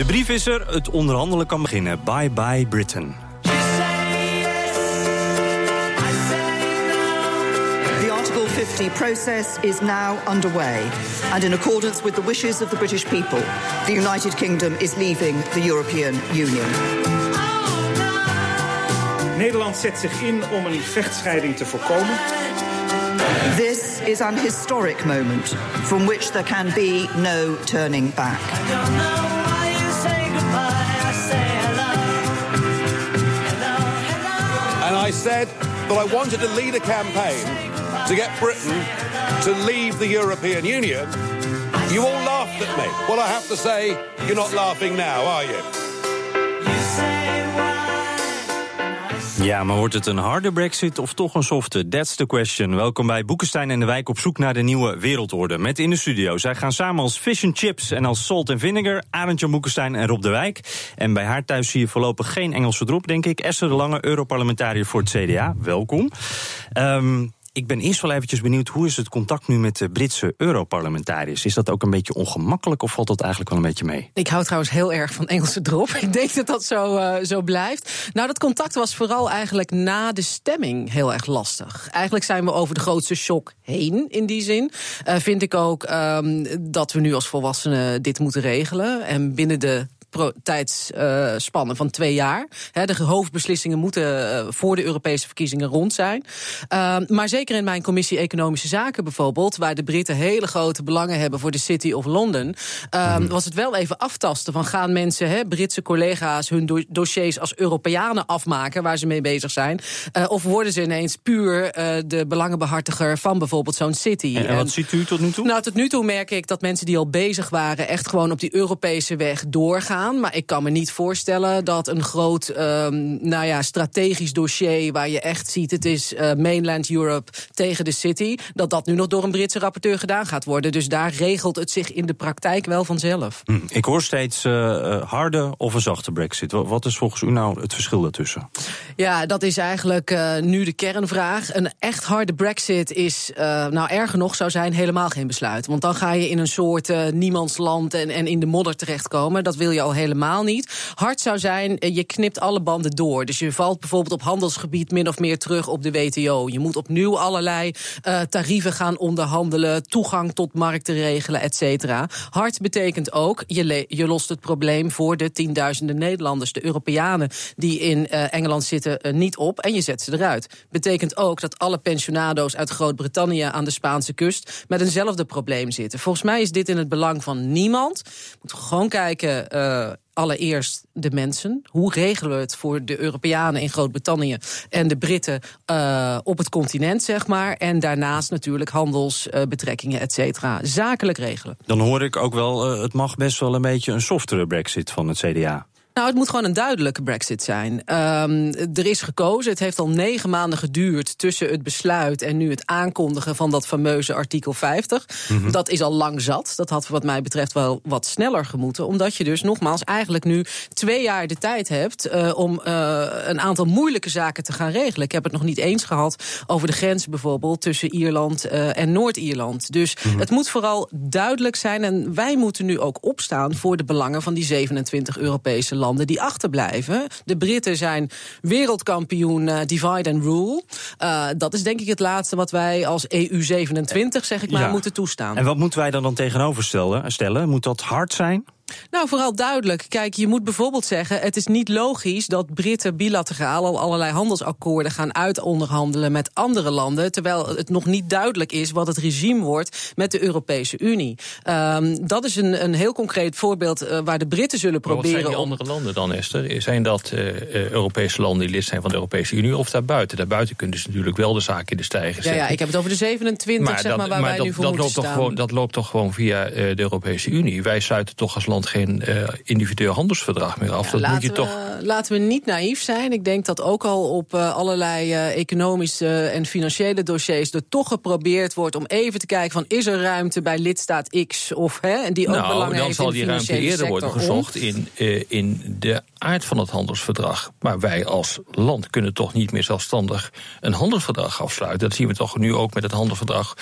De brief is er, het onderhandelen kan beginnen. Bye bye Britain. The Article 50 process is now underway, and in accordance with the wishes of the British people, the United Kingdom is leaving the European Union. Nederland zet zich in om een vechtscheiding te voorkomen. This is an historic moment from which there can be no turning back. I said that I wanted to lead a campaign to get Britain to leave the European Union. You all laughed at me. Well, I have to say, you're not laughing now, are you? Ja, maar wordt het een harde brexit of toch een softe? That's the question. Welkom bij Boekenstein en de Wijk op zoek naar de nieuwe wereldorde. Met in de studio. Zij gaan samen als fish and chips en als salt and vinegar. Arendtje Boekenstein en Rob de Wijk. En bij haar thuis zie je voorlopig geen Engelse drop, denk ik. Esther de Lange, Europarlementariër voor het CDA. Welkom. Ehm, ik ben eerst wel eventjes benieuwd, hoe is het contact nu met de Britse Europarlementariërs? Is dat ook een beetje ongemakkelijk of valt dat eigenlijk wel een beetje mee? Ik hou trouwens heel erg van Engelse drop. Ik denk dat dat zo, uh, zo blijft. Nou, dat contact was vooral eigenlijk na de stemming heel erg lastig. Eigenlijk zijn we over de grootste shock heen in die zin. Uh, vind ik ook um, dat we nu als volwassenen dit moeten regelen. En binnen de tijdsspannen van twee jaar. de hoofdbeslissingen moeten uh, voor de Europese verkiezingen rond zijn. Uh, maar zeker in mijn commissie Economische Zaken bijvoorbeeld, waar de Britten hele grote belangen hebben voor de City of London, uh, mm. was het wel even aftasten van gaan mensen, he, Britse collega's, hun do dossiers als Europeanen afmaken waar ze mee bezig zijn, uh, of worden ze ineens puur de belangenbehartiger van bijvoorbeeld zo'n city. En, en wat ziet u tot nu toe? Nou, tot nu toe merk ik dat mensen die al bezig waren echt gewoon op die Europese weg doorgaan. Maar ik kan me niet voorstellen dat een groot um, nou ja, strategisch dossier... waar je echt ziet het is uh, mainland Europe tegen de city... dat dat nu nog door een Britse rapporteur gedaan gaat worden. Dus daar regelt het zich in de praktijk wel vanzelf. Hm. Ik hoor steeds uh, harde of een zachte brexit. Wat is volgens u nou het verschil daartussen? Ja, dat is eigenlijk uh, nu de kernvraag. Een echt harde brexit is, nou erger nog, zou zijn helemaal geen besluit. Want dan ga je in een soort niemandsland en, en in de modder terechtkomen. Dat wil je al helemaal niet. Hard zou zijn, eh, je knipt alle banden door. Dus je valt bijvoorbeeld op handelsgebied min of meer terug op de WTO. Je moet opnieuw allerlei uh, tarieven gaan onderhandelen, toegang tot markten regelen, et cetera. Hard betekent ook, je, je lost het probleem voor de tienduizenden Nederlanders, de Europeanen die in uh, Engeland zitten, niet op en je zet ze eruit. Betekent ook dat alle pensionado's uit Groot-Brittannië aan de Spaanse kust met eenzelfde probleem zitten. Volgens mij is dit in het belang van niemand. We moeten gewoon kijken allereerst de mensen. Hoe regelen we het voor de Europeanen in Groot-Brittannië en de Britten uh, op het continent, zeg maar. En daarnaast natuurlijk handelsbetrekkingen, uh, et cetera. Zakelijk regelen. Dan hoor ik ook wel, uh, het mag best wel een beetje een softere brexit van het CDA. Nou, het moet gewoon een duidelijke brexit zijn. Um, er is gekozen, het heeft al negen maanden geduurd... tussen het besluit en nu het aankondigen van dat fameuze artikel 50. Mm -hmm. Dat is al lang zat. Dat had wat mij betreft wel wat sneller gemoeten. Omdat je dus nogmaals eigenlijk nu twee jaar de tijd hebt... Uh, om uh, een aantal moeilijke zaken te gaan regelen. Ik heb het nog niet eens gehad over de grens bijvoorbeeld... tussen Ierland uh, en Noord-Ierland. Dus mm -hmm. het moet vooral duidelijk zijn. En wij moeten nu ook opstaan voor de belangen van die 27 Europese landen die achterblijven. De Britten zijn wereldkampioen uh, divide and rule. Uh, dat is denk ik het laatste wat wij als EU27, zeg ik maar, ja. moeten toestaan. En wat moeten wij dan, dan tegenover stellen? Moet dat hard zijn? Nou, vooral duidelijk. Kijk, je moet bijvoorbeeld zeggen... het is niet logisch dat Britten bilateraal al allerlei handelsakkoorden gaan uitonderhandelen met andere landen... terwijl het nog niet duidelijk is wat het regime wordt met de Europese Unie. Um, dat is een, een heel concreet voorbeeld uh, waar de Britten zullen maar proberen... wat zijn die andere landen dan, Esther? Zijn dat uh, Europese landen die lid zijn van de Europese Unie of daarbuiten? Daarbuiten kunnen ze natuurlijk wel de zaak in de stijger zetten. Ja, ja ik heb het over de 27, maar zeg dat, maar, waar maar wij dat, nu voor dat moeten loopt staan. Toch gewoon, dat loopt toch gewoon via uh, de Europese Unie? Wij sluiten toch als land Geen uh, individueel handelsverdrag meer af. Ja, dat moet je we, toch. Laten we niet naïef zijn. Ik denk dat ook al op uh, allerlei uh, economische en financiële dossiers er toch geprobeerd wordt om even te kijken van is er ruimte bij lidstaat X of hè, die ook nou, belang dan heeft zal in die ruimte eerder worden gezocht in, uh, in de aard van het handelsverdrag. Maar wij als land kunnen toch niet meer zelfstandig een handelsverdrag afsluiten. Dat zien we toch nu ook met het handelsverdrag,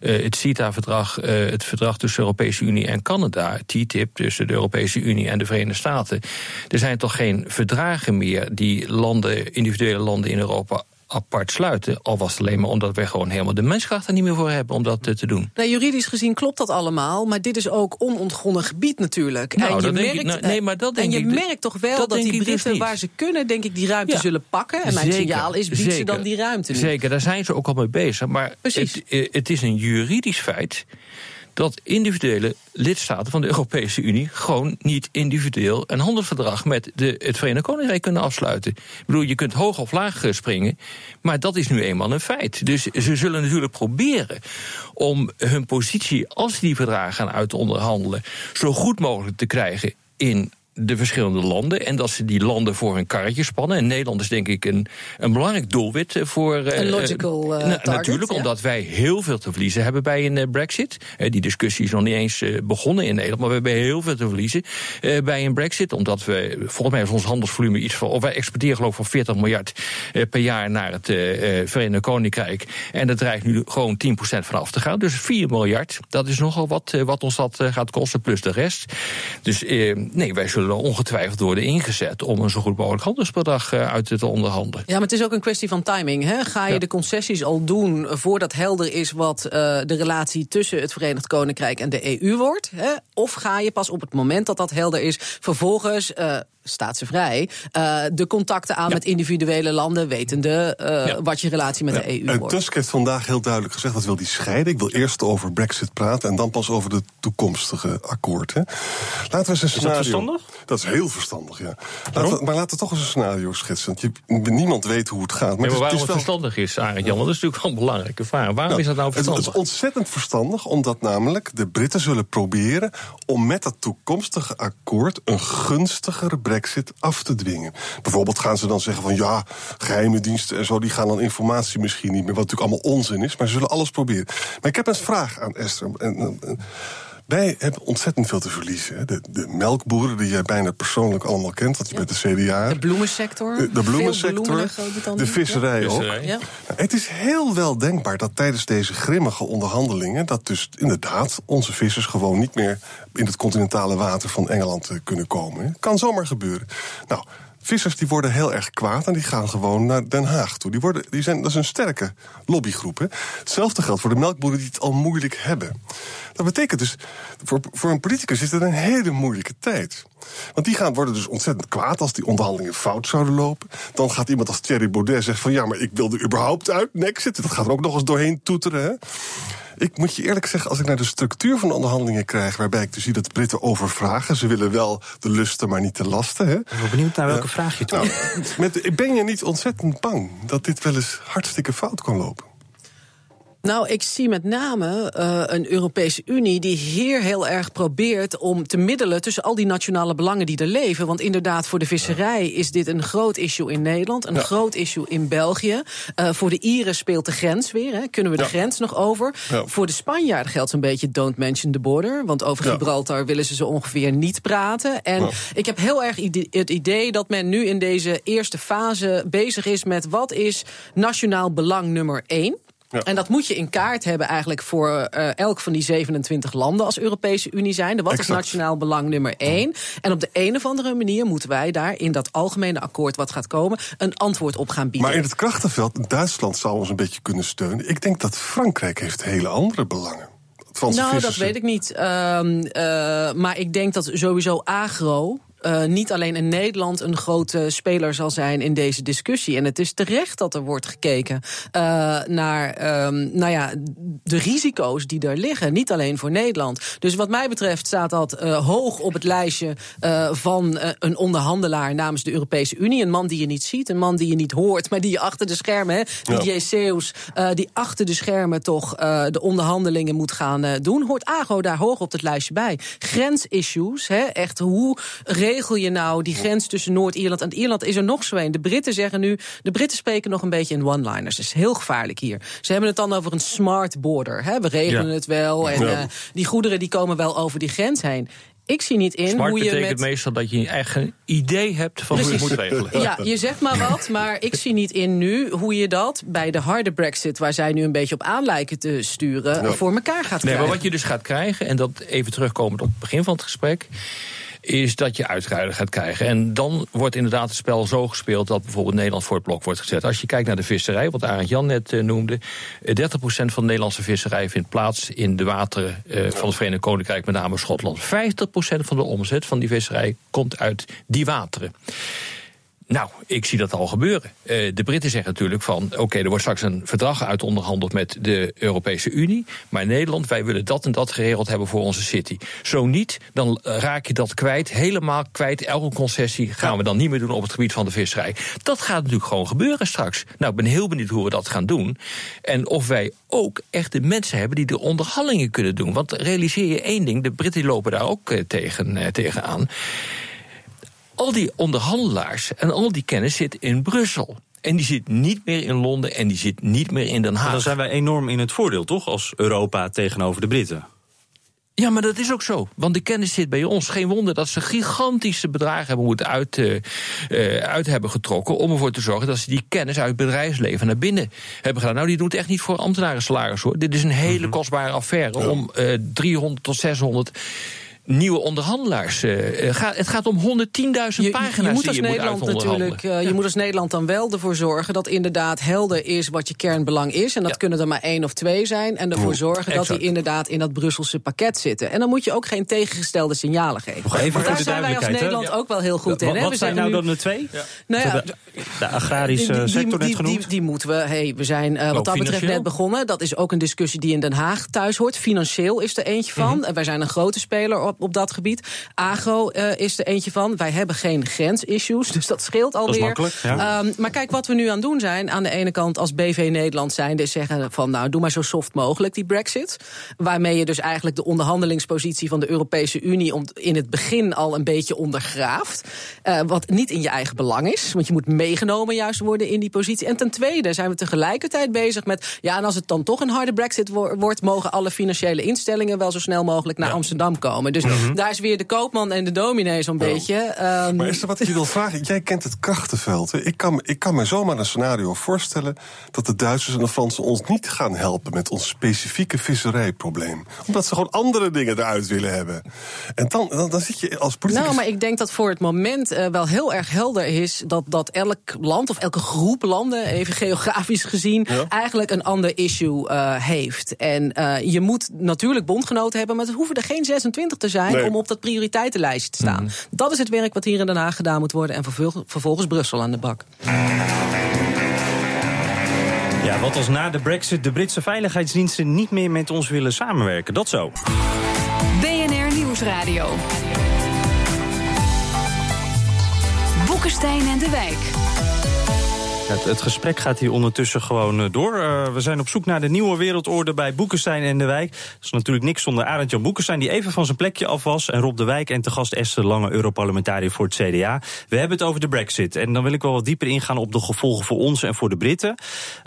uh, het CETA-verdrag, uh, het verdrag tussen de Europese Unie en Canada, TTIP tussen de Europese Unie en de Verenigde Staten. Er zijn toch geen verdragen meer die landen, individuele landen in Europa apart sluiten. Al was het alleen maar omdat we gewoon helemaal de menskracht er niet meer voor hebben om dat te doen. Nou, juridisch gezien klopt dat allemaal, maar dit is ook onontgonnen gebied natuurlijk. Nou, en je, dat merkt, denk ik, nou, nee, maar dat denk en je ik, merkt toch wel dat, dat die dus Britten, waar ze kunnen, denk ik, die ruimte Ja. zullen pakken. En mijn Zeker, signaal is, bied ze dan die ruimte nu. Zeker, daar zijn ze ook al mee bezig. Maar het, eh, het is een juridisch feit dat individuele lidstaten van de Europese Unie gewoon niet individueel een handelsverdrag met de, het Verenigd Koninkrijk kunnen afsluiten. Ik bedoel, je kunt hoog of laag eh, springen, maar dat is nu eenmaal een feit. Dus ze zullen natuurlijk proberen om hun positie, als die verdragen gaan uit onderhandelen, zo goed mogelijk te krijgen in de verschillende landen. En dat ze die landen voor hun karretje spannen. En Nederland is denk ik een, een belangrijk doelwit eh, voor. eh, Een logical, eh, target, Natuurlijk, ja. omdat wij heel veel te verliezen hebben bij een eh, Brexit. Eh, die discussie is nog niet eens eh, begonnen in Nederland. Maar we hebben heel veel te verliezen eh, bij een Brexit. Omdat we, volgens mij is ons handelsvolume iets van. Of wij exporteren geloof ik van 40 miljard eh, per jaar naar het eh, eh, Verenigd Koninkrijk. En dat dreigt nu gewoon 10% van af te gaan. Dus 4 miljard, dat is nogal wat, eh, wat ons dat eh, gaat kosten, plus de rest. Dus eh, nee, wij zullen ongetwijfeld worden ingezet om een zo goed mogelijk handelsverdrag eh, uit te onderhandelen. Ja, maar het is ook een kwestie van timing. Hè? Ga je Ja. de concessies al doen voordat helder is wat eh, de relatie tussen het Verenigd Koninkrijk en de EU wordt? Hè? Of ga je pas op het moment dat dat helder is, vervolgens. eh staat ze vrij, eh, de contacten aan met individuele landen, wetende eh, Ja. wat je relatie met de EU En wordt. Tusk heeft vandaag heel duidelijk gezegd dat wil hij scheiden. Ik wil eerst over Brexit praten en dan pas over de toekomstige akkoord. Hè. Laten we eens een scenario. verstandig? Dat is heel verstandig, ja. Laten we, maar laten we toch eens een scenario schetsen. Want je, niemand weet hoe het gaat. Maar Maar, het is- waarom het het is wel- verstandig is, Arend Jan, want dat is natuurlijk wel een belangrijke vraag. Waarom Ja, is dat nou het- Het, verstandig? is ontzettend verstandig, omdat namelijk de Britten zullen proberen om met dat toekomstige akkoord een gunstigere brexit af te dwingen. Bijvoorbeeld gaan ze dan zeggen van ja, geheime diensten en zo, die gaan dan informatie misschien niet meer, wat natuurlijk allemaal onzin is, maar ze zullen alles proberen. Maar ik heb een vraag aan Esther. En- wij hebben ontzettend veel te verliezen. hè. De, de melkboeren die jij bijna persoonlijk allemaal kent, want je bent de CDA. De bloemensector. De, de Veel bloemensector, de visserij ook. Visserij. Ja. Nou, het is heel wel denkbaar dat tijdens deze grimmige onderhandelingen... dat dus inderdaad onze vissers gewoon niet meer... in het continentale water van Engeland eh, kunnen komen. Het kan zomaar gebeuren. Nou, vissers die worden heel erg kwaad en die gaan gewoon naar Den Haag toe. Die worden, die zijn, dat is een sterke lobbygroep. Hetzelfde geldt voor de melkboeren die het al moeilijk hebben. Dat betekent dus, voor, voor een politicus is het een hele moeilijke tijd. Want die gaan worden dus ontzettend kwaad als die onderhandelingen fout zouden lopen. Dan gaat iemand als Thierry Baudet zeggen van ja, maar ik wilde überhaupt uit Nexit. Dat gaat er ook nog eens doorheen toeteren. Hè? Ik moet je eerlijk zeggen, als ik naar de structuur van de onderhandelingen krijg, waarbij ik dus zie dat de Britten overvragen, ze willen wel de lusten, maar niet de lasten. Hè? Ik ben benieuwd naar welke vraag je toe. Nou, met, ben je niet ontzettend bang dat dit wel eens hartstikke fout kan lopen? Nou, ik zie met name eh, een Europese Unie die hier heel erg probeert om te middelen tussen al die nationale belangen die er leven. Want inderdaad, voor de visserij is dit een groot issue in Nederland, een groot issue in België. Eh, voor de Ieren speelt de grens weer. Hè. Kunnen we de Ja. grens nog over? Ja. Voor de Spanjaarden geldt zo'n beetje don't mention the border. Want over. Gibraltar willen ze zo ongeveer niet praten. En ik heb heel erg het idee dat men nu in deze eerste fase bezig is met wat is nationaal belang nummer één. Ja. En dat moet je in kaart hebben eigenlijk voor eh, elk van die 27 landen als Europese Unie zijn. Wat is nationaal belang nummer één? En op de een of andere manier moeten wij daar in dat algemene akkoord wat gaat komen een antwoord op gaan bieden. Maar in het krachtenveld, Duitsland zou ons een beetje kunnen steunen. Ik denk dat Frankrijk heeft hele andere belangen. Franse nou, dat weet ik niet. Ehm, eh, maar ik denk dat sowieso agro. Uh, niet alleen in Nederland een grote speler zal zijn in deze discussie. En het is terecht dat er wordt gekeken uh, naar um, nou ja, de risico's die er liggen. Niet alleen voor Nederland. Dus wat mij betreft staat dat uh, hoog op het lijstje van een onderhandelaar namens de Europese Unie. Een man die je niet ziet, een man die je niet hoort, maar die je achter de schermen, hè, die. Seus, die achter de schermen toch de onderhandelingen moet gaan doen. Hoort AGO daar hoog op het lijstje bij? Grensissues, hè, echt hoe regel je nou die grens tussen Noord-Ierland en Ierland? Is er nog zo een? De Britten zeggen nu, de Britten spreken nog een beetje in one-liners. Dat is heel gevaarlijk hier. Ze hebben het dan over een smart border. Hè? We regelen ja. het wel en uh, die goederen die komen wel over die grens heen. Ik zie niet in Smart hoe je betekent met... meestal dat je een eigen idee hebt van Precies. hoe je het moet regelen. Ja, je zegt maar wat, maar ik zie niet in nu hoe je dat bij de harde brexit... waar zij nu een beetje op aan lijken te sturen, ja. voor elkaar gaat krijgen. Nee, maar wat je dus gaat krijgen, en dat even terugkomend op het begin van het gesprek is dat je uitruilen gaat krijgen. En dan wordt inderdaad het spel zo gespeeld dat bijvoorbeeld Nederland voor het blok wordt gezet. Als je kijkt naar de visserij, wat Arend Jan net uh, noemde, 30% van de Nederlandse visserij vindt plaats in de wateren uh, van het Verenigd Koninkrijk, met name Schotland. 50% van de omzet van die visserij komt uit die wateren. Nou, ik zie dat al gebeuren. Uh, de Britten zeggen natuurlijk van... oké, okay, er wordt straks een verdrag uitonderhandeld met de Europese Unie... maar Nederland, wij willen dat en dat geregeld hebben voor onze city. Zo niet, dan raak je dat kwijt, helemaal kwijt. Elke concessie gaan we dan niet meer doen op het gebied van de visserij. Dat gaat natuurlijk gewoon gebeuren straks. Nou, ik ben heel benieuwd hoe we dat gaan doen. En of wij ook echt de mensen hebben die de onderhandelingen kunnen doen. Want realiseer je één ding, de Britten lopen daar ook uh, tegen, tegenaan al die onderhandelaars en al die kennis zit in Brussel. En die zit niet meer in Londen en die zit niet meer in Den Haag. En dan zijn wij enorm in het voordeel, toch, als Europa tegenover de Britten? Ja, maar dat is ook zo. Want de kennis zit bij ons. Geen wonder dat ze gigantische bedragen hebben moeten uit, uh, uit hebben getrokken. om ervoor te zorgen dat ze die kennis uit het bedrijfsleven naar binnen hebben gedaan. Nou, die doet echt niet voor ambtenaren salaris hoor. Dit is een hele -hmm. kostbare affaire om uh, 300 tot 600 nieuwe onderhandelaars. Uh, gaat, het gaat om 110.000 pagina's je moet als die je Nederland moet natuurlijk, uh, ja. Je moet als Nederland dan wel ervoor zorgen dat inderdaad helder is wat je kernbelang is. En dat ja. kunnen er maar één of twee zijn. En ervoor zorgen dat die inderdaad in dat Brusselse pakket zitten. En dan moet je ook geen tegengestelde signalen geven. Nog even Want daar zijn wij als Nederland ook wel heel goed in. Wat, hè? wat zijn nou dan de twee? Nou ja, de, de agrarische die, die, sector net genoemd? Die, die, moeten we, hey, we zijn uh, wat dat betreft net begonnen. Dat is ook een discussie die in Den Haag thuis hoort. Financieel is er eentje van. Mm -hmm. Wij zijn een grote speler op, op dat gebied. Agro uh, is er eentje van. Wij hebben geen grensissues, dus dat scheelt alweer. Dat ja. um, maar kijk, wat we nu aan doen zijn, aan de ene kant als BV Nederland zijn, is zeggen van nou, doe maar zo soft mogelijk die brexit. Waarmee je dus eigenlijk de onderhandelingspositie van de Europese Unie om, in het begin al een beetje ondergraaft. Uh, wat niet in je eigen belang is, want je moet meegenomen juist worden in die positie. En ten tweede zijn we tegelijkertijd bezig met, ja, en als het dan toch een harde brexit wo wordt, mogen alle financiële instellingen wel zo snel mogelijk naar ja. Amsterdam komen. Dus mm -hmm. daar is weer de koopman en de dominee zo'n oh. beetje. Um... Maar Esther, wat ik je wil vragen, jij kent het krachtenveld. Hè? Ik, kan, ik kan me zomaar een scenario voorstellen dat de Duitsers en de Fransen ons niet gaan helpen met ons specifieke visserijprobleem. Omdat ze gewoon andere dingen eruit willen hebben. En dan, dan, dan zit je als politicus... Nou, maar ik denk dat voor het moment uh, wel heel erg helder is dat, dat elk land of elke groep landen, even geografisch gezien, ja. eigenlijk een ander issue uh, heeft. En uh, je moet natuurlijk bondgenoten hebben, maar het hoeven er geen 26 te zijn nee. om op dat prioriteitenlijst te staan. Mm. Dat is het werk wat hier in Den Haag gedaan moet worden. En vervolgens Brussel aan de bak. Ja, wat als na de brexit de Britse veiligheidsdiensten niet meer met ons willen samenwerken. Dat zo. BNR Nieuwsradio. Boekenstein en de Wijk. Het, gesprek gaat hier ondertussen gewoon door. Uh, we zijn op zoek naar de nieuwe wereldorde bij Boekenstein en de Wijk. Dat is natuurlijk niks zonder Arend-Jan Boekenstein... die even van zijn plekje af was. En Rob de Wijk en te gast Esther Lange, Europarlementariër voor het CDA. We hebben het over de brexit. En dan wil ik wel wat dieper ingaan op de gevolgen voor ons en voor de Britten.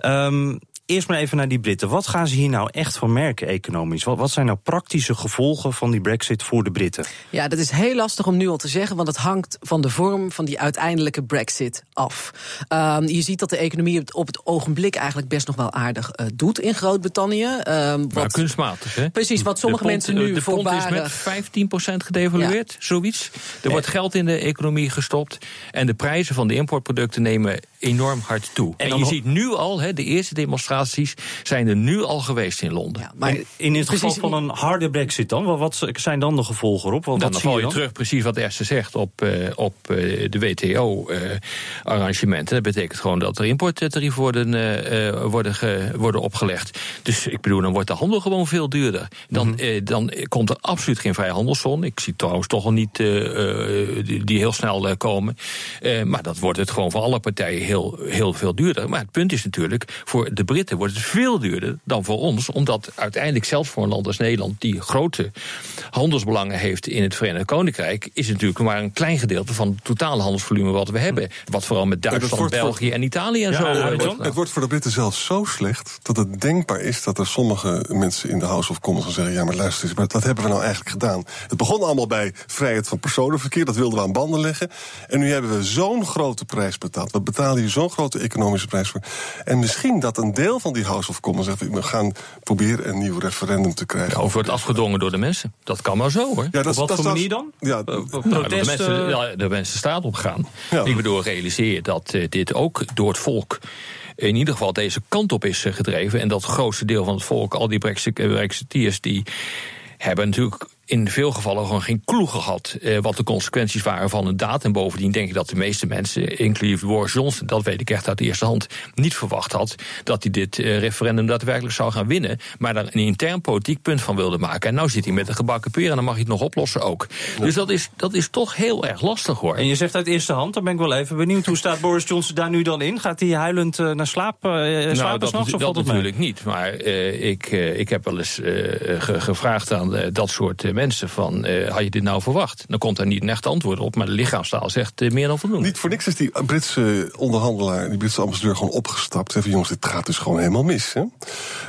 Um, Eerst maar even naar die Britten. Wat gaan ze hier nou echt van merken economisch? Wat, wat zijn nou praktische gevolgen van die brexit voor de Britten? Ja, dat is heel lastig om nu al te zeggen, want het hangt van de vorm van die uiteindelijke brexit af. Um, je ziet dat de economie op het ogenblik eigenlijk best nog wel aardig uh, doet in Groot-Brittannië. Um, wat, maar kunstmatig, hè? Precies, wat sommige pond, mensen nu de voorbaren... is met 15% gedevalueerd, ja. zoiets. Er wordt geld in de economie gestopt en de prijzen van de importproducten nemen enorm hard toe. En, je ziet nu al, hè, de eerste demonstraties zijn er nu al geweest in Londen. Ja, maar in het geval van een harde brexit dan, wat- zijn dan de gevolgen op? Wat, Dan, dan val je dan? terug precies wat Esther zegt op, eh, op eh, de WTO-arrangementen. dat betekent gewoon dat er importtarieven worden, eh, eh, worden, ge- worden opgelegd. Dus ik bedoel, dan wordt de handel gewoon veel duurder. Dan, Mhm. eh, dan komt er absoluut geen vrijhandelszone. Ik zie trouwens toch al niet eh, eh, die, die heel snel eh, komen. Eh, maar dat wordt het gewoon voor alle partijen heel, heel veel duurder. Maar het punt is natuurlijk, voor de Britten wordt het veel duurder dan voor ons. Omdat uiteindelijk zelfs voor een land als Nederland, die grote handelsbelangen heeft in het Verenigd Koninkrijk, is het natuurlijk maar een klein gedeelte van het totale handelsvolume wat we hebben. Wat vooral met Duitsland, België en Italië en Ja, zo. ja, eh, wordt- wel. Het wordt voor de Britten zelfs zo slecht dat het denkbaar is dat er sommige mensen in de House of Commons gaan zeggen: ja, maar luister eens, maar wat hebben we nou eigenlijk gedaan? Het begon allemaal bij vrijheid van personenverkeer, dat wilden we aan banden leggen. En nu hebben we zo'n grote prijs betaald. We betalen hier zo'n grote economische prijs voor. En misschien dat een deel van die House of Commons zegt: we gaan proberen een nieuw referendum te krijgen. Of wordt afgedwongen door de mensen. Dat kan maar zo hoor. Ja, dat, Op wat dat voor is- manier dan? Ja, Nou, dat de Protesten- mensen, ja, de mensen de straat op gaan. Ja. Ik bedoel, realiseer dat eh, dit ook door het volk in ieder geval deze kant op is eh, gedreven. En dat het grootste deel van het volk, al die Brexit- eh, Brexiteers, die hebben natuurlijk in veel gevallen gewoon geen kloe gehad eh, wat de consequenties waren van een daad. En bovendien denk ik dat de meeste mensen, inclusief Boris Johnson, dat weet ik echt uit de eerste hand, niet verwacht had dat hij dit eh, referendum daadwerkelijk zou gaan winnen. Maar daar een intern politiek punt van wilde maken. En nou zit hij met een gebakken peer en dan mag hij het nog oplossen ook. Dus dat is, dat is toch heel erg lastig hoor. En je zegt uit eerste hand, dan ben ik wel even benieuwd. Hoe staat Boris Johnson daar nu dan in? Gaat hij huilend eh, naar slaap, slapen Nou, dat, s'nachts, of dat mee? natuurlijk niet. Maar ik, ik heb wel eens ge- gevraagd aan dat soort mensen van... eh, had je dit nou verwacht? Dan komt daar niet een echt antwoord op, maar de lichaamstaal zegt eh, meer dan voldoende. Niet voor niks is die Britse onderhandelaar, die Britse ambassadeur, gewoon opgestapt. Even jongens, dit gaat dus gewoon helemaal mis. Hè?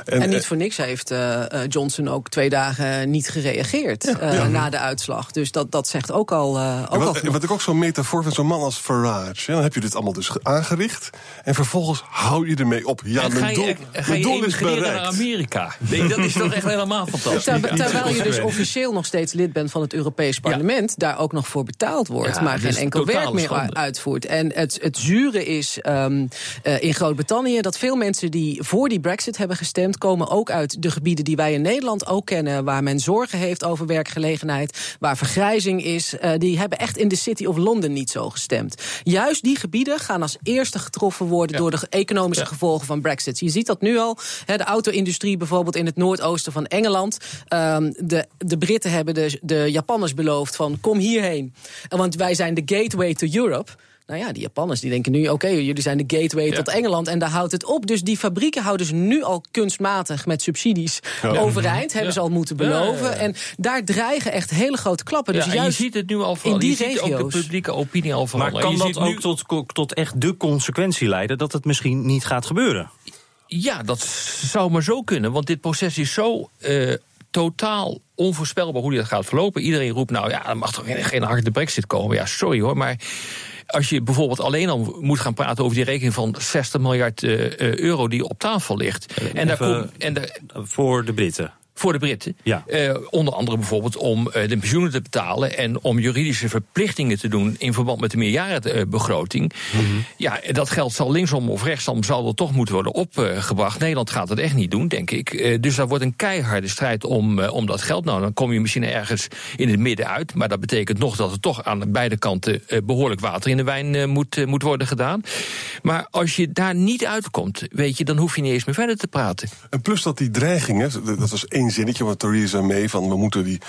En niet eh, voor niks heeft eh, eh, Johnson ook twee dagen niet gereageerd eh, ja. na de uitslag. Dus dat, dat zegt ook al. eh, ook wat, ik ook zo'n metafoor vind, zo'n man als Farage. hè, Dan heb je dit allemaal dus ge- aangericht. En vervolgens hou je ermee op. Ja, En mijn ga je, doel, en ga mijn je doel is naar. Amerika? Nee, dat is toch echt helemaal fantastisch. Terwijl je dus officieel nog steeds lid bent van het Europees Parlement, daar ook nog voor betaald wordt, Ja, maar geen enkel werk meer schande. uitvoert. En het, het zure is ehm, eh, in Groot-Brittannië dat veel mensen die voor die Brexit hebben gestemd, komen ook uit de gebieden die wij in Nederland ook kennen, waar men zorgen heeft over werkgelegenheid, waar vergrijzing is. eh, die hebben echt in de City of London niet zo gestemd. Juist die gebieden gaan als eerste getroffen worden door de economische gevolgen van Brexit. Je ziet dat nu al. De auto-industrie bijvoorbeeld in het noordoosten van Engeland. Ehm, de, de Britten hebben de, de Japanners beloofd van kom hierheen. En Want wij zijn de gateway to Europe. Nou ja, die Japanners die denken nu, oké, jullie zijn de gateway Ja. tot Engeland en daar houdt het op. Dus die fabrieken houden ze nu al kunstmatig met subsidies overeind, hebben ze al moeten Ja, ja, ja. beloven. En daar dreigen echt hele grote klappen. Dus juist je ziet het nu al vooral. in die je ziet ook regio's. de publieke opinie al Maar veranderen. kan dat ziet nu- ook tot, tot echt de consequentie leiden dat het misschien niet gaat gebeuren? Ja, dat zou maar zo kunnen. Want dit proces is zo eh, totaal onvoorspelbaar hoe dit gaat verlopen. Iedereen roept nou, ja, er mag toch geen, geen harde brexit komen. Ja, sorry hoor, maar... Als je bijvoorbeeld alleen al moet gaan praten over die rekening van 60 miljard eh, eh, euro die op tafel ligt. En, daar komt, en daar, Voor de Britten. Voor de Britten. Ja. Eh, onder andere bijvoorbeeld om eh, de pensioenen te betalen en om juridische verplichtingen te doen in verband met de meerjarenbegroting. Mhm. Ja, dat geld zal linksom of rechtsom zal er toch moeten worden opgebracht. Nederland gaat het echt niet doen, denk ik. Eh, dus daar wordt een keiharde strijd om, eh, om dat geld. Nou, dan kom je misschien ergens in het midden uit. Maar dat betekent nog dat er toch aan beide kanten eh, behoorlijk water in de wijn eh, moet, moet worden gedaan. Maar als je daar niet uitkomt, weet je, dan hoef je niet eens meer verder te praten. En plus dat die dreigingen, dat was één zinnetje van Theresa May... van we moeten die,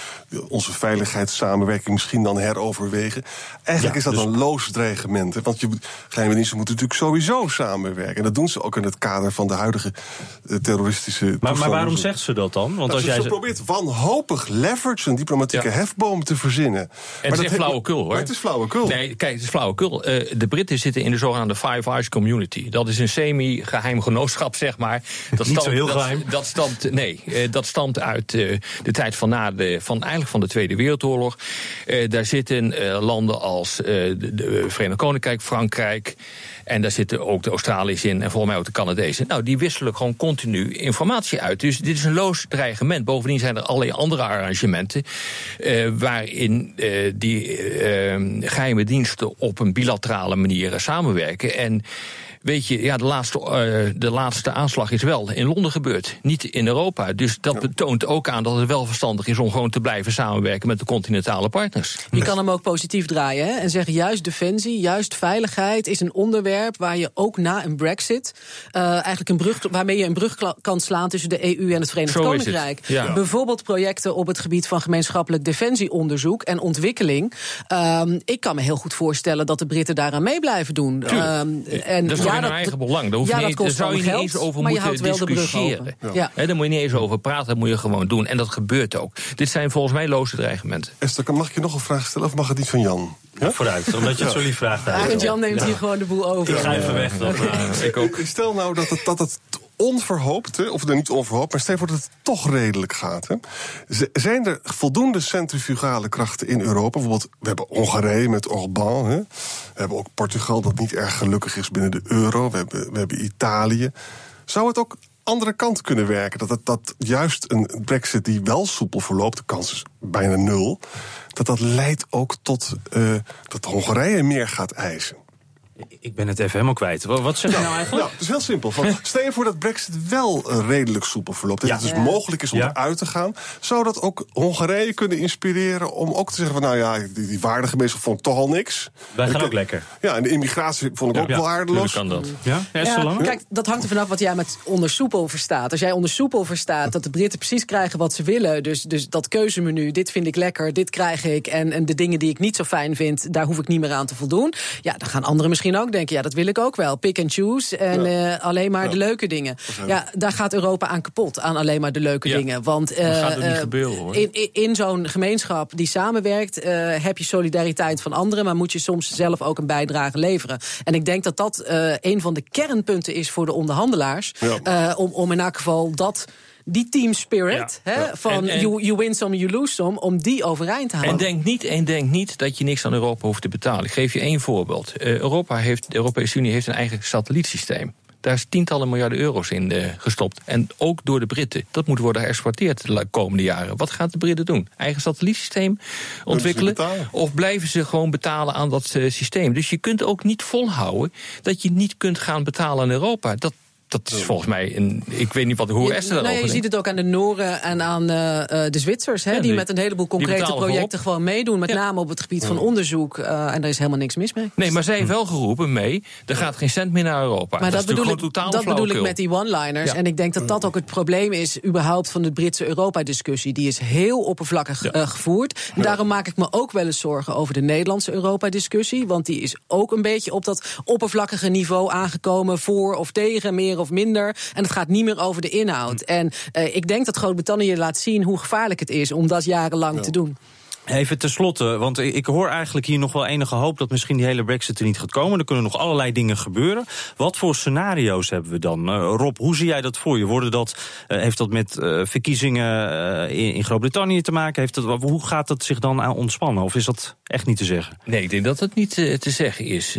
onze veiligheidssamenwerking misschien dan heroverwegen. Eigenlijk Ja, is dat dus- een loos dreigement. hè, Want je, geheime diensten moeten natuurlijk sowieso samenwerken. En dat doen ze ook in het kader van de huidige eh, terroristische Maar, maar waarom zegt ze dat dan? Want Nou, als ze, jij ze probeert wanhopig leverage, een diplomatieke Ja. hefboom te verzinnen. En Maar het is dat flauwekul hoor. Het is flauwekul. Nee, kijk, het is flauwekul. Eh, de Britten zitten in de zogenaamde Five Eyes Community. Dat is een semi-geheim genootschap, zeg maar. Dat Niet zo heel dat, geheim. Dat stamt, nee, eh, dat stamt uit eh, de tijd van, na de, van, eigenlijk van de Tweede Wereldoorlog. Eh, daar zitten eh, landen als de, Verenigd Koninkrijk, Frankrijk... En daar zitten ook de Australiërs in en volgens mij ook de Canadezen. Nou, die wisselen gewoon continu informatie uit. Dus dit is een loos dreigement. Bovendien zijn er allerlei andere arrangementen. Waarin die geheime diensten op een bilaterale manier samenwerken. En Weet je, ja, de laatste, uh, de laatste aanslag is wel in Londen gebeurd, niet in Europa. Dus dat ja. betoont ook aan dat het wel verstandig is om gewoon te blijven samenwerken met de continentale partners. Je kan hem ook positief draaien hè? en zeggen: juist defensie, juist veiligheid is een onderwerp waar je ook na een Brexit uh, eigenlijk een brug, waarmee je een brug kan slaan tussen de EU en het Verenigd Zo Koninkrijk. Het. Ja. Bijvoorbeeld projecten op het gebied van gemeenschappelijk defensieonderzoek en ontwikkeling. Um, ik kan me heel goed voorstellen dat de Britten daaraan mee blijven doen. Um, en ja, in hun eigen belang. Daar, hoef ja, je dat niet, kost daar zou je geld, niet eens over maar je moeten discussiëren. Ja. He, daar moet je niet eens over praten, dat moet je gewoon doen. En dat gebeurt ook. Dit zijn volgens mij loze dreigementen. Esther, mag ik je nog een vraag stellen of mag het niet van Jan? Ja? Vooruit, omdat je het zo lief vraagt. Arend Jan neemt hier gewoon de boel over. Ik ga even weg. Dan, uh, ik ook. Stel nou dat het, dat het onverhoopt, of niet onverhoopt, maar stel voor dat het toch redelijk gaat. Hè. Zijn er voldoende centrifugale krachten in Europa? Bijvoorbeeld, we hebben Hongarije met Orbán. Hè. We hebben ook Portugal dat niet erg gelukkig is binnen de euro. We hebben, we hebben Italië. Zou het ook andere kant kunnen werken? Dat, het, dat juist een brexit die wel soepel verloopt, de kans is bijna nul... dat dat leidt ook tot uh, dat Hongarije meer gaat eisen. Ik ben het even helemaal kwijt. Wat zeg je nou eigenlijk? Nou, het is heel simpel. Van, stel je voor dat Brexit wel uh, redelijk soepel verloopt. Dat ja. het dus ja. mogelijk is om ja. eruit te gaan. Zou dat ook Hongarije kunnen inspireren om ook te zeggen: van, nou ja, die, die waardegemeenschap vond ik toch al niks. Wij gaan ook lekker. Ja, en de immigratie vond ik ook wel waardeloos. kan dat. Ja? ja kijk, dat hangt er vanaf wat jij met onder soepel verstaat. Als jij onder soepel verstaat dat de Britten precies krijgen wat ze willen. Dus, dus dat keuzemenu, dit vind ik lekker, dit krijg ik. En, en de dingen die ik niet zo fijn vind, daar hoef ik niet meer aan te voldoen. Ja, dan gaan anderen misschien ook denken: ja, dat wil ik ook wel. Pick and choose. En ja. uh, alleen maar ja. de leuke dingen. Ja, daar gaat Europa aan kapot. Aan alleen maar de leuke ja. dingen. Want uh, gaat het niet gebeuren, hoor. in, in, in zo'n gemeenschap die samenwerkt, uh, heb je solidariteit van anderen. Maar moet je soms zelf ook een bijdrage leveren. En ik denk dat dat een van de kernpunten is voor de onderhandelaars. om, om in elk geval dat die team spirit, ja, hè, ja. van en, en, you, you win some, you lose some, om die overeind te houden. En denk niet, en denk niet dat je niks aan Europa hoeft te betalen. Ik geef je één voorbeeld. Uh, Europa heeft, de Europese Unie heeft een eigen satellietsysteem. Daar is tientallen miljarden euro's in uh, gestopt. En ook door de Britten. Dat moet worden geëxporteerd de komende jaren. Wat gaat de Britten doen? Eigen satellietsysteem ontwikkelen? Of blijven ze gewoon betalen aan dat uh, systeem? Dus je kunt ook niet volhouden dat je niet kunt gaan betalen aan Europa. Dat, dat is volgens mij een. Ik weet niet wat, hoe Esther nou, daarover Je ziet het ook aan de Noren en aan uh, de Zwitsers, hè, ja, die, die, met een heleboel concrete projecten gewoon meedoen. Met ja. name op het gebied van onderzoek. Uh, en daar is helemaal niks mis mee. Nee, maar zij heeft wel geroepen mee. Er gaat geen cent meer naar Europa. Maar dat, dat bedoel, ik, dat bedoel ik met die one-liners. Ja. En ik denk dat dat ook het probleem is, überhaupt van de Britse Europa-discussie. Die is heel oppervlakkig uh, gevoerd. En daarom maak ik me ook wel eens zorgen over de Nederlandse Europa-discussie. Want die is ook een beetje op dat oppervlakkige niveau aangekomen. Voor of tegen, meer of minder. En het gaat niet meer over de inhoud. En uh, ik denk dat Groot-Brittannië laat zien hoe gevaarlijk het is om dat jarenlang ja. te doen. Even tenslotte, want ik hoor eigenlijk hier nog wel enige hoop dat misschien die hele brexit er niet gaat komen. Er kunnen nog allerlei dingen gebeuren. Wat voor scenario's hebben we dan? Uh, Rob, hoe zie jij dat voor je? Worden dat, uh, heeft dat met uh, verkiezingen in, in Groot-Brittannië te maken? Heeft dat, hoe gaat dat zich dan aan ontspannen? Of is dat echt niet te zeggen? Nee, ik denk dat het niet te zeggen is.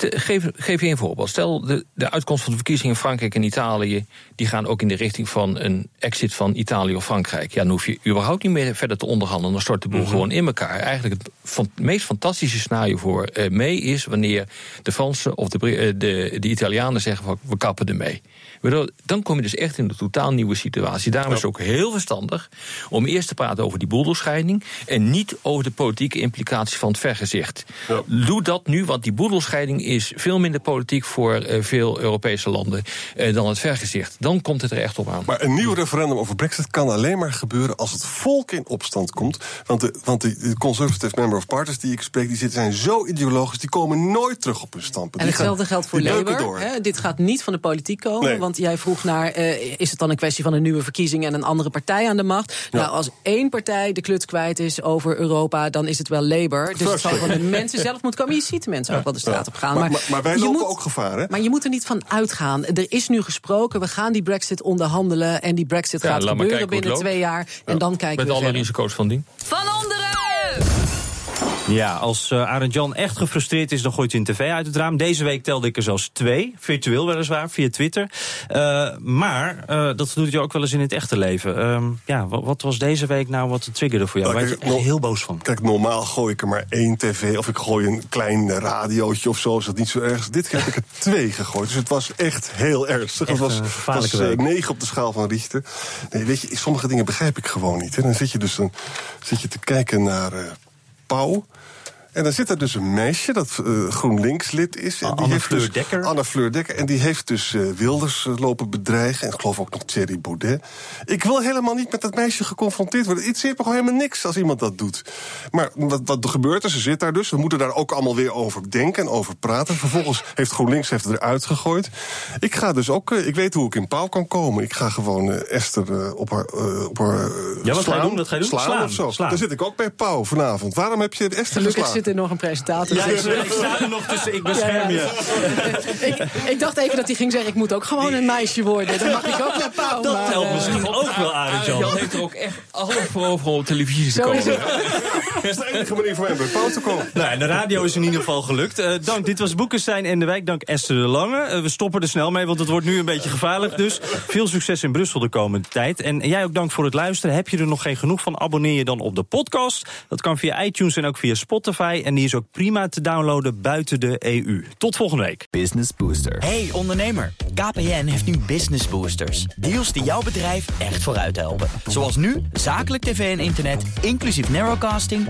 geef, geef je een voorbeeld. Stel, de, de uitkomst van de verkiezingen in Frankrijk en Italië... die gaan ook in de richting van een exit van Italië of Frankrijk. Ja, dan hoef je überhaupt niet meer verder te onderhandelen. Stort de boel mm -hmm. gewoon in elkaar. Eigenlijk het van, meest fantastische scenario voor uh, mee is wanneer de Fransen of de, uh, de, de Italianen zeggen van we kappen ermee. Dan kom je dus echt in een totaal nieuwe situatie. Daarom is het ook heel verstandig om eerst te praten over die boedelscheiding en niet over de politieke implicaties van het vergezicht. Ja. Doe dat nu, want die boedelscheiding is veel minder politiek voor uh, veel Europese landen uh, dan het vergezicht. Dan komt het er echt op aan. Maar een nieuw referendum over Brexit kan alleen maar gebeuren als het volk in opstand komt. Want de, want de, de Conservative Member of Parties die ik spreek, die zitten, zijn zo ideologisch, die komen nooit terug op hun standpunt. En hetzelfde geldt voor Labour. Hè, dit gaat niet van de politiek komen. Nee. Want jij vroeg naar, uh, is het dan een kwestie van een nieuwe verkiezing en een andere partij aan de macht? Ja. Nou, als één partij de kluts kwijt is over Europa, dan is het wel Labour. Dus het zal van de mensen zelf moeten komen. Je ziet de mensen ook wel de straat op gaan. Maar, maar, maar wij lopen moet, ook gevaar, hè? Maar je moet er niet van uitgaan. Er is nu gesproken, we gaan die brexit onderhandelen en die brexit ja, gaat gebeuren binnen twee jaar. En dan kijken Met we alle verder. risico's van dien. Van onderen! Ja, als uh, Arend Jan echt gefrustreerd is, dan gooit hij een tv uit het raam. Deze week telde ik er zelfs twee, virtueel weliswaar, via Twitter. Uh, maar uh, dat doet je ook wel eens in het echte leven. Uh, ja, wat, wat, was deze week nou wat de triggerde voor jou? Waar je echt heel boos van? Kijk, normaal gooi ik er maar één tv of ik gooi een klein radiootje of zo. Is dat niet zo erg? Dit keer heb ik er twee gegooid. Dus het was echt heel ernstig. Echt het was, was negen op de schaal van Richter. Nee, weet je, sommige dingen begrijp ik gewoon niet. Hè. Dan zit je dus dan, zit je te kijken naar Pauw. En dan zit er dus een meisje dat uh, GroenLinks-lid is. En die Anne heeft Fleur dus, Dekker. Anne Fleur Dekker. En die heeft dus uh, Wilders uh, lopen bedreigen. En ik geloof ook nog Thierry Baudet. Ik wil helemaal niet met dat meisje geconfronteerd worden. Het zit me gewoon helemaal niks als iemand dat doet. Maar wat, wat er gebeurt er, ze zit daar dus. We moeten daar ook allemaal weer over denken en over praten. Vervolgens heeft GroenLinks heeft het eruit gegooid. Ik ga dus ook, ik weet hoe ik in Pauw kan komen. Ik ga gewoon Esther op haar, op haar ja, wat slaan, ga je doen? Dat ga je doen? Slaan, Slaan, of zo. slaan. Dan zit ik ook bij Pauw vanavond. Waarom heb je Esther Gelukkig geslagen? Er nog een presentator. Ja, ik, ik sta er nog tussen, ik bescherm Ja, ik, ik dacht even dat hij ging zeggen: ik moet ook gewoon een meisje worden. Dan mag ik ook naar Pauw. Dat maar, telt eh, misschien ook wel, Arend Jan Jan. heeft er ook echt alle voor over om op televisie te Zo komen. is de enige manier voor te komen. Nou, de radio is in ieder geval gelukt. Eh, dank, dit was Boekenstein en de Wijk. Dank Esther de Lange. Eh, we stoppen er snel mee, want het wordt nu een beetje gevaarlijk. Dus veel succes in Brussel de komende tijd. En jij ook dank voor het luisteren. Heb je er nog geen genoeg van? Abonneer je dan op de podcast. Dat kan via iTunes en ook via Spotify. En die is ook prima te downloaden buiten de EU. Tot volgende week. Business Booster. Hey ondernemer, KPN heeft nu Business Boosters. Deals die jouw bedrijf echt vooruit helpen. Zoals nu, zakelijk tv en internet, inclusief narrowcasting...